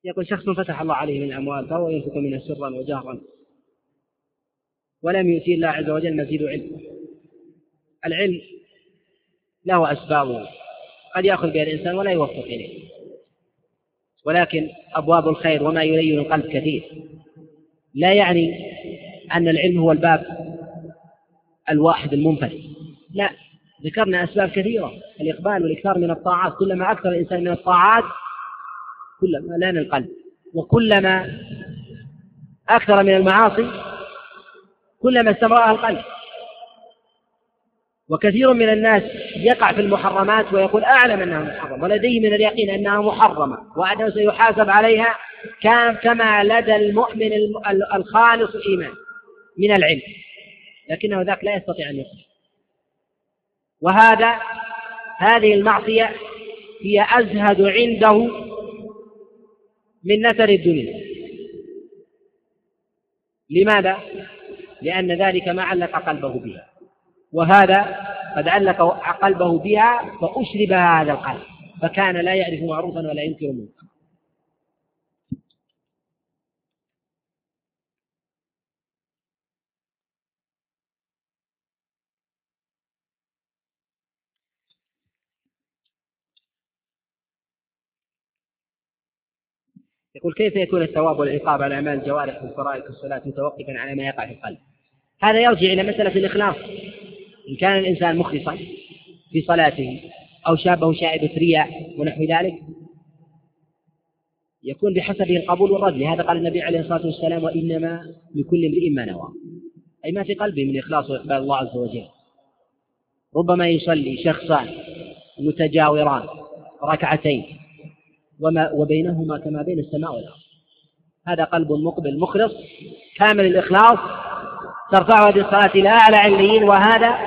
Speaker 1: يقول شخص فتح الله عليه من الأموال فهو ينفق منها سرا وجهرا ولم يؤتي الله عز وجل مزيد علم. العلم له أسبابه قد يأخذ بها الإنسان ولا يوفق إليه. ولكن أبواب الخير وما يلين القلب كثير. لا يعني أن العلم هو الباب الواحد المنفرد. لا ذكرنا أسباب كثيرة. الإقبال والإكثار من الطاعات. كلما أكثر الإنسان من الطاعات كلما لأن القلب. وكلما أكثر من المعاصي كلما استمرأ القلب. وكثير من الناس يقع في المحرمات ويقول أعلم أنها محرمة ولديه من اليقين أنها محرمة وأنه سيحاسب عليها كان كما لدى المؤمن الخالص الإيمان من العلم لكنه ذاك لا يستطيع أن يخرج وهذا هذه المعصية هي أزهد عنده من نثر الدنيا. لماذا؟ لأن ذلك ما علق قلبه بها. وهذا قد علق قلبه بها فأشربها هذا القلب فكان لا يعرف معروفا ولا ينكر منكرا يقول كيف يكون الثواب والعقاب على أعمال الجوارح في الفرائض الصلاه متوقفا على ما يقع في القلب؟ هذا يرجع إلى مسألة الإخلاص إن كان الإنسان مخلصا في صلاته أو شابه شائبة رياء ونحو ذلك يكون بحسبه القبول والرد. لهذا قال النبي عليه الصلاة والسلام وإنما لكل امرئ ما نوى. أي ما في قلبه من إخلاص وإقبال الله عز وجل. ربما يصلي شخصان متجاوران ركعتين وما وبينهما كما بين السماء والأرض. هذا قلب مقبل مخلص كامل الإخلاص ترفعها بالصلاة إلى أعلى عليين وهذا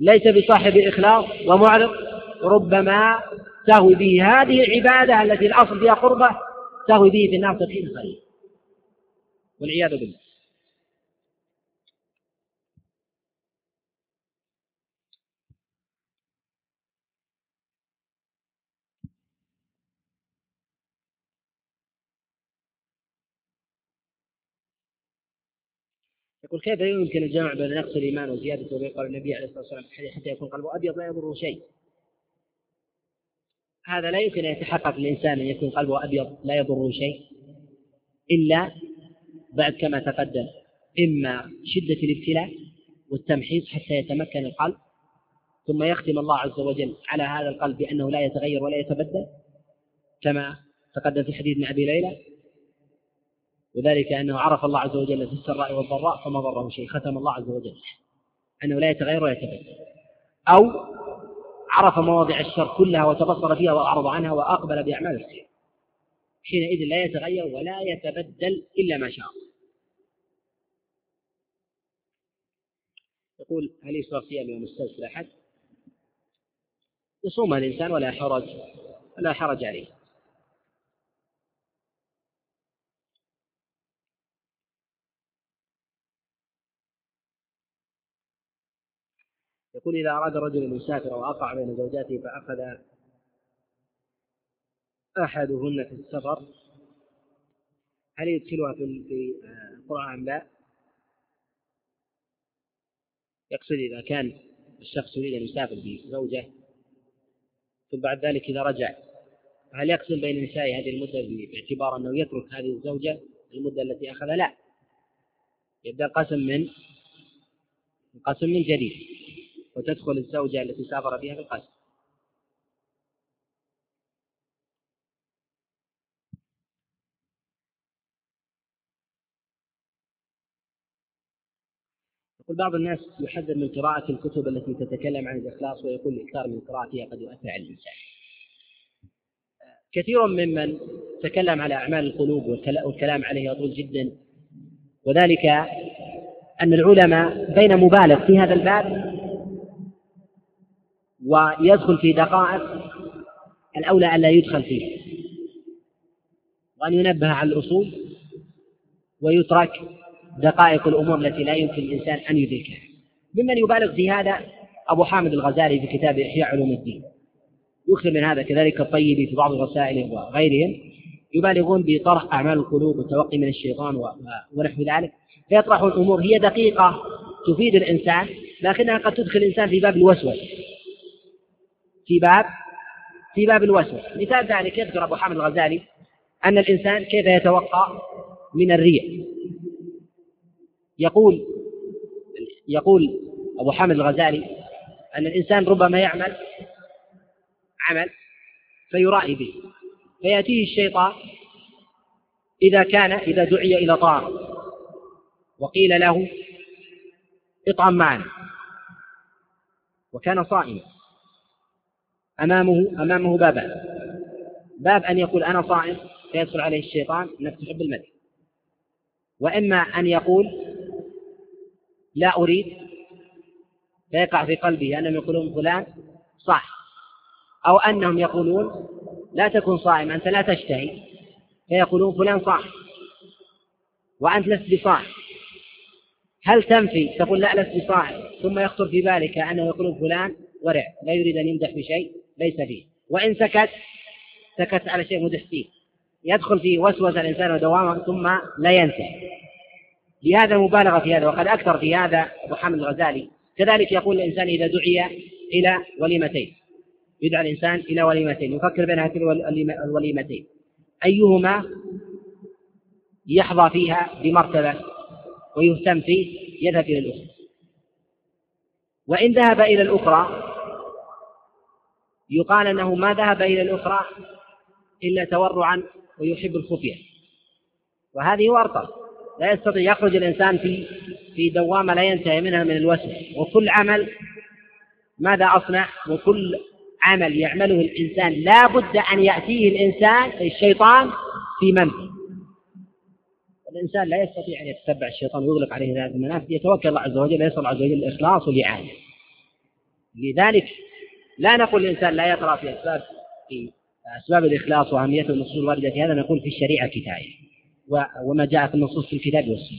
Speaker 1: ليس بصاحب إخلاص ومعرض ربما تهوي به هذه العبادة التي الأصل فيها قربة تهوي به في النار تدخين خليل والعياذ بالله. يقول كيف يمكن الجمع بين نقص الإيمان وزيادته وبين قول النبي عليه الصلاة والسلام حتى يكون قلبه أبيض لا يضره شيء. هذا لا يمكن أن يتحقق للإنسان أن يكون قلبه أبيض لا يضره شيء إلا بعد كما تقدم إما شدة الابتلاء والتمحيص حتى يتمكن القلب ثم يختم الله عز وجل على هذا القلب بأنه لا يتغير ولا يتبدل كما تقدم في حديث أبي ليلى وذلك أنه عرف الله عز وجل في السراء والضراء فما ضره شيء ختم الله عز وجل. أنه لا يتغير ولا يتبدل. أو عرف مواضع الشر كلها وتبصر فيها وأعرض عنها وأقبل بأعمال الخير. حينئذ لا يتغير ولا يتبدل إلا ما شاء يقول هل يشرع صيام يوم السبت الأحد؟ يصوم الإنسان ولا حرج ولا حرج عليه. يقول إذا أراد الرجل أن يسافر وأقع بين زوجاته فأخذ أحدهن في السفر هل يدخلها في القرآن أم لا؟ يقصد إذا كان الشخص يريد أن يسافر بزوجة ثم بعد ذلك إذا رجع هل يقسم بين نسائه هذه المدة باعتبار أنه يترك هذه الزوجة المدة التي أخذها؟ لا يبدأ القسم من القسم من جديد وتدخل الزوجة التي سافر بها في القسم يقول بعض الناس يحذر من قراءة الكتب التي تتكلم عن الإخلاص ويقول الإكثار من قراءتها قد يؤثر على الإنسان. كثير ممن تكلم على أعمال القلوب والكلام عليه يطول جدا وذلك أن العلماء بين مبالغ في هذا الباب ويدخل في دقائق الأولى أن لا يدخل فيه وأن ينبه على الأصول ويترك دقائق الأمور التي لا يمكن الإنسان أن يدركها. ممن يبالغ في هذا أبو حامد الغزالي في كتاب إحياء علوم الدين. يكثر من هذا كذلك الطيبي في بعض رسائله وغيرهم. يبالغون بطرح أعمال القلوب والتوقي من الشيطان ونحو ذلك. فيطرحون الأمور هي دقيقة تفيد الإنسان لكنها قد تدخل الإنسان في باب الوسوس في باب في باب الوسوس مثال ذلك يذكر أبو حامد الغزالي أن الإنسان كيف يتوقع من الريح. يقول يقول أبو حامد الغزالي أن الإنسان ربما يعمل عمل فيرائي به فيأتيه الشيطان إذا كان إذا دعي إلى طعام وقيل له اطعم معنا وكان صائما. أمامه أمامه بابان باب أن يقول أنا صائم فيدخل عليه الشيطان أنك تحب المدح. وإما أن يقول لا أريد فيقع في قلبه أنهم يقولون فلان صح أو أنهم يقولون لا تكن صائم أنت لا تشتهي فيقولون فلان صح وأنت لست بصائم. هل تنفي؟ تقول لا لست بصائم. ثم يخطر في بالك أنه يقولون فلان ورع لا يريد أن يمدح بشيء. ليس فيه. وإن سكت سكت على شيء مدح فيه. يدخل في وسوسة الإنسان ودوامه ثم لا ينتهي لهذا مبالغة في هذا وقد أكثر في هذا أبو حامد الغزالي. كذلك يقول الإنسان إذا دعي إلى وليمتين. يدعى الإنسان إلى وليمتين. يفكر بين هاتين الوليمتين. أيهما يحظى فيها بمرتبة ويهتم فيه؟ يذهب إلى الأخرى. وإن ذهب إلى الأخرى يقال أنه ما ذهب إلى الأخرى إلا تورعا ويحب الخفية. وهذه ورطة. لا يستطيع يخرج الإنسان في في دوامة لا ينتهي منها من الوسوس وكل عمل ماذا أصنع؟ وكل عمل يعمله الإنسان. لا بد أن يأتيه الإنسان الشيطان في منفذ الإنسان لا يستطيع أن يتتبع الشيطان ويغلق عليه هذه المنافذ. يتوكل الله عز وجل يسأل عز وجل الإخلاص والإعانة. لذلك لا نقول الإنسان لا يقرأ في أسباب في أسباب الإخلاص وأهميته النصوص الواردة في هذا نقول في الشريعة كفاية وما جاء في النصوص في الكتاب والسنة.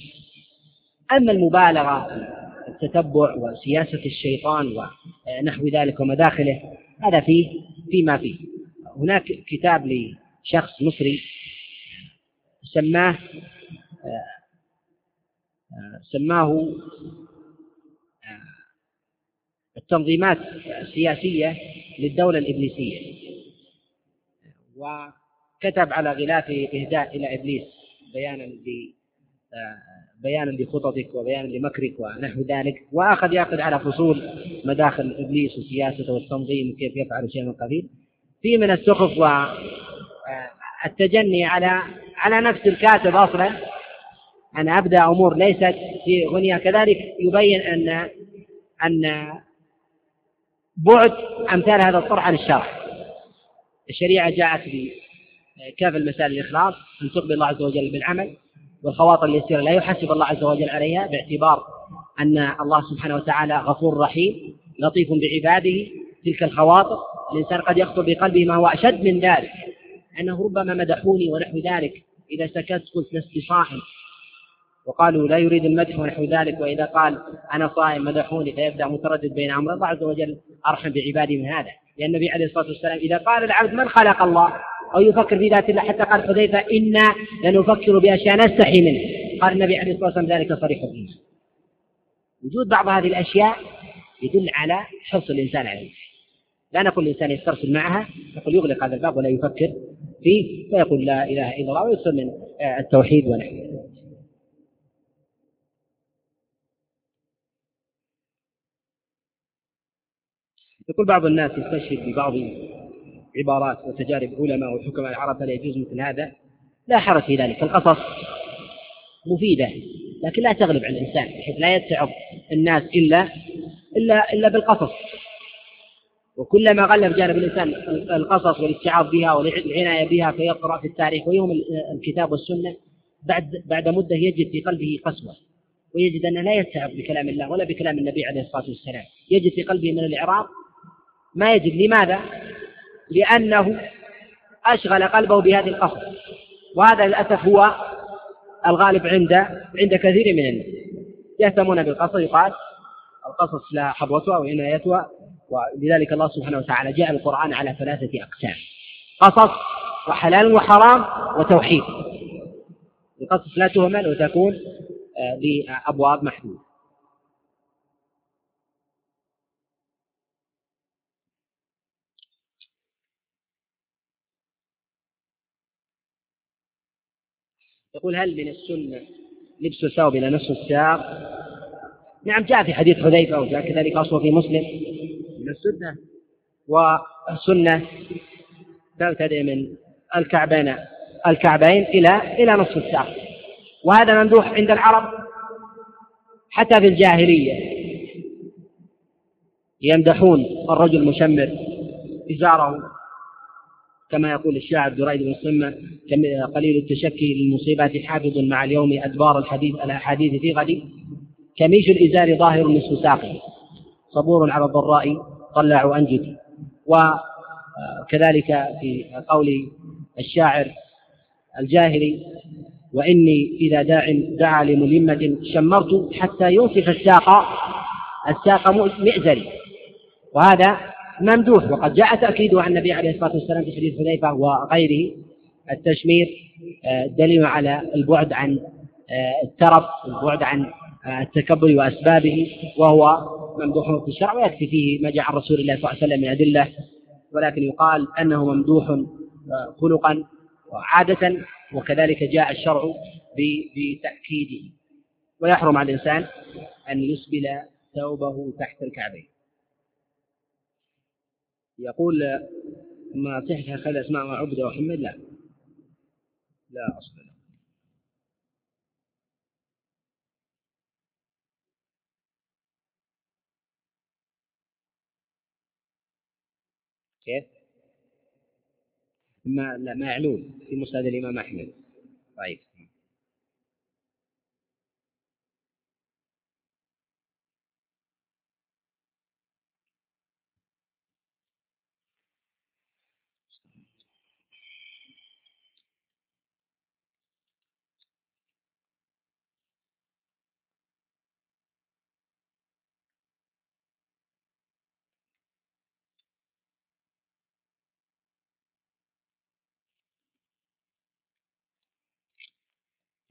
Speaker 1: أما المبالغة التتبع وسياسة الشيطان ونحو ذلك ومداخله هذا فيه فيما فيه. هناك كتاب لشخص مصري سماه سماه التنظيمات السياسية للدولة الإبليسية. وكتب على غلافه إهداء إلى إبليس بيانا ل بيانا لخططك وبيانا لمكرك ونحو ذلك. وأخذ يأخذ على فصول مداخل إبليس وسياسته والتنظيم وكيف يفعل شيء من القبيل في من السخف والتجني على على نفس الكاتب أصلا. ان أبدأ أمور ليست في غنية. كذلك يبين أن أن بعد أمثال هذا الطرح عن الشرع. الشريعة جاءت بكاف المسائل الإخلاص أن تقبل الله عز وجل بالعمل والخواطر اليسيرة لا يحاسب الله عز وجل عليها باعتبار أن الله سبحانه وتعالى غفور رحيم لطيف بعباده تلك الخواطر. الإنسان قد يخطر بقلبه ما هو أشد من ذلك أنه ربما مدحوني ونحو ذلك إذا سكت قلت لست صائم. وقالوا لا يريد المدح ونحو ذلك وإذا قال أنا صائم مدحوني فيبدأ متردد بين أمر الله عز وجل أرحم بعباده من هذا. لأن النبي عليه الصلاة والسلام إذا قال العبد من خلق الله؟ أو يفكر في ذات الله؟ حتى قال حذيفة إنا لنفكر بأشياء نستحي منه قال النبي عليه الصلاة والسلام ذلك صريح الإيمان. وجود بعض هذه الأشياء يدل على حرص الإنسان عليه لا نقول الإنسان يسترسل معها نقول يغلق هذا الباب ولا يفكر فيه فيقول لا إله إلا الله ويصل من التوحيد ونحوه. يقول بعض الناس يستشهد ببعض عبارات وتجارب علماء وحكماء العرب فلا يجوز مثل هذا. لا حرج في ذلك القصص مفيدة لكن لا تغلب على الإنسان بحيث لا يتعظ الناس إلا إلا إلا بالقصص. وكلما غلب جانب الإنسان القصص والاستيعاب بها والعناية بها فيقرأ في التاريخ ويوم الكتاب والسنة بعد بعد مدة يجد في قلبه قسوة ويجد أنه لا يستعب بكلام الله ولا بكلام النبي عليه الصلاة والسلام يجد في قلبه من الإعراض ما يجد لماذا؟ لأنه أشغل قلبه بهذه القصص وهذا للأسف هو الغالب عند عند كثير من الناس يهتمون بالقصص يقال القصص لها حظوتها وعنايتها ولذلك الله سبحانه وتعالى جاء القرآن على ثلاثة أقسام قصص وحلال وحرام وتوحيد. القصص لا تهمل وتكون آه، لأبواب محدودة. يقول هل من السنة لبس الثوب إلى نصف الساق؟ نعم جاء في حديث حذيفة وجاء كذلك أصله في مسلم. من السنة؟ والسنة تبتدئ من الكعبين الكعبين إلى إلى نصف الساق. وهذا ممدوح عند العرب حتى في الجاهلية. يمدحون الرجل مشمر إزاره. كما يقول الشاعر دريد بن صمة قليل التشكي للمصيبات حافظ مع اليوم أدبار الحديث الأحاديث في غد. كميش الإزار ظاهر نصف ساقه صبور على الضراء طلع أنجدي وكذلك في قول الشاعر الجاهلي وإني إذا داع دعا لملمة شمرت حتى ينصف الساق الساق مئزري. وهذا ممدوح. وقد جاء تأكيده عن النبي عليه الصلاة والسلام في حديث حذيفة وغيره التشمير آه، دليل على البعد عن آه، الترف البعد عن آه، التكبر وأسبابه وهو ممدوح في الشرع ويكفي فيه ما جاء عن رسول الله صلى الله عليه وسلم من أدلة. ولكن يقال أنه ممدوح خلقا وعادة وكذلك جاء الشرع بتأكيده. ويحرم على الإنسان أن يسبل ثوبه تحت الكعبين. يقول ما صحة أخذ أسماء عبده وحمد لا. لا له. كيف؟ ما لا ما يعلون في مسند الإمام أحمد. طيب.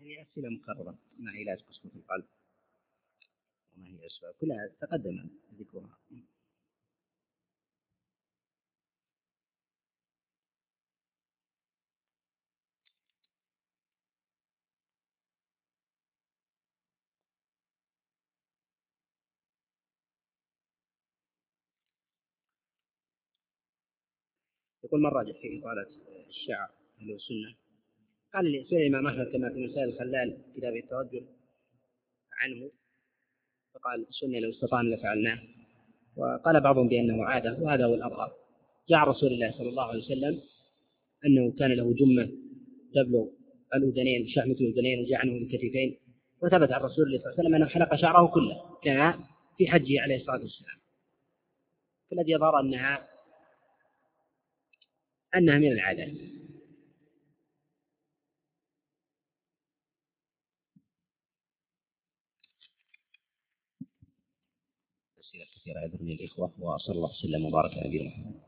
Speaker 1: هي أسئلة مكررة ما علاج قسوة القلب؟ وما هي أسباب؟ كلها تقدم ذكرها. يقول من راجع في إطالة الشعر أهل السنة؟ قال سئل الإمام أحمد كما في مسائل الخلال كتاب التوجه عنه. فقال السنة لو استطعنا لفعلناه. وقال بعضهم بأنه عادة وهذا هو الأظهر جاء رسول الله صلى الله عليه وسلم أنه كان له جمة تبلغ الأذنين شحمة الأذنين وجاء عنه الكتفين وثبت عن رسول الله صلى الله عليه وسلم أنه حلق شعره كله كما في حجه عليه الصلاة والسلام. فالذي يظهر أنها أنها من العادات.
Speaker 2: أسئلة كثيرة يذرني الإخوة وصلى الله وسلم وبارك على نبينا محمد.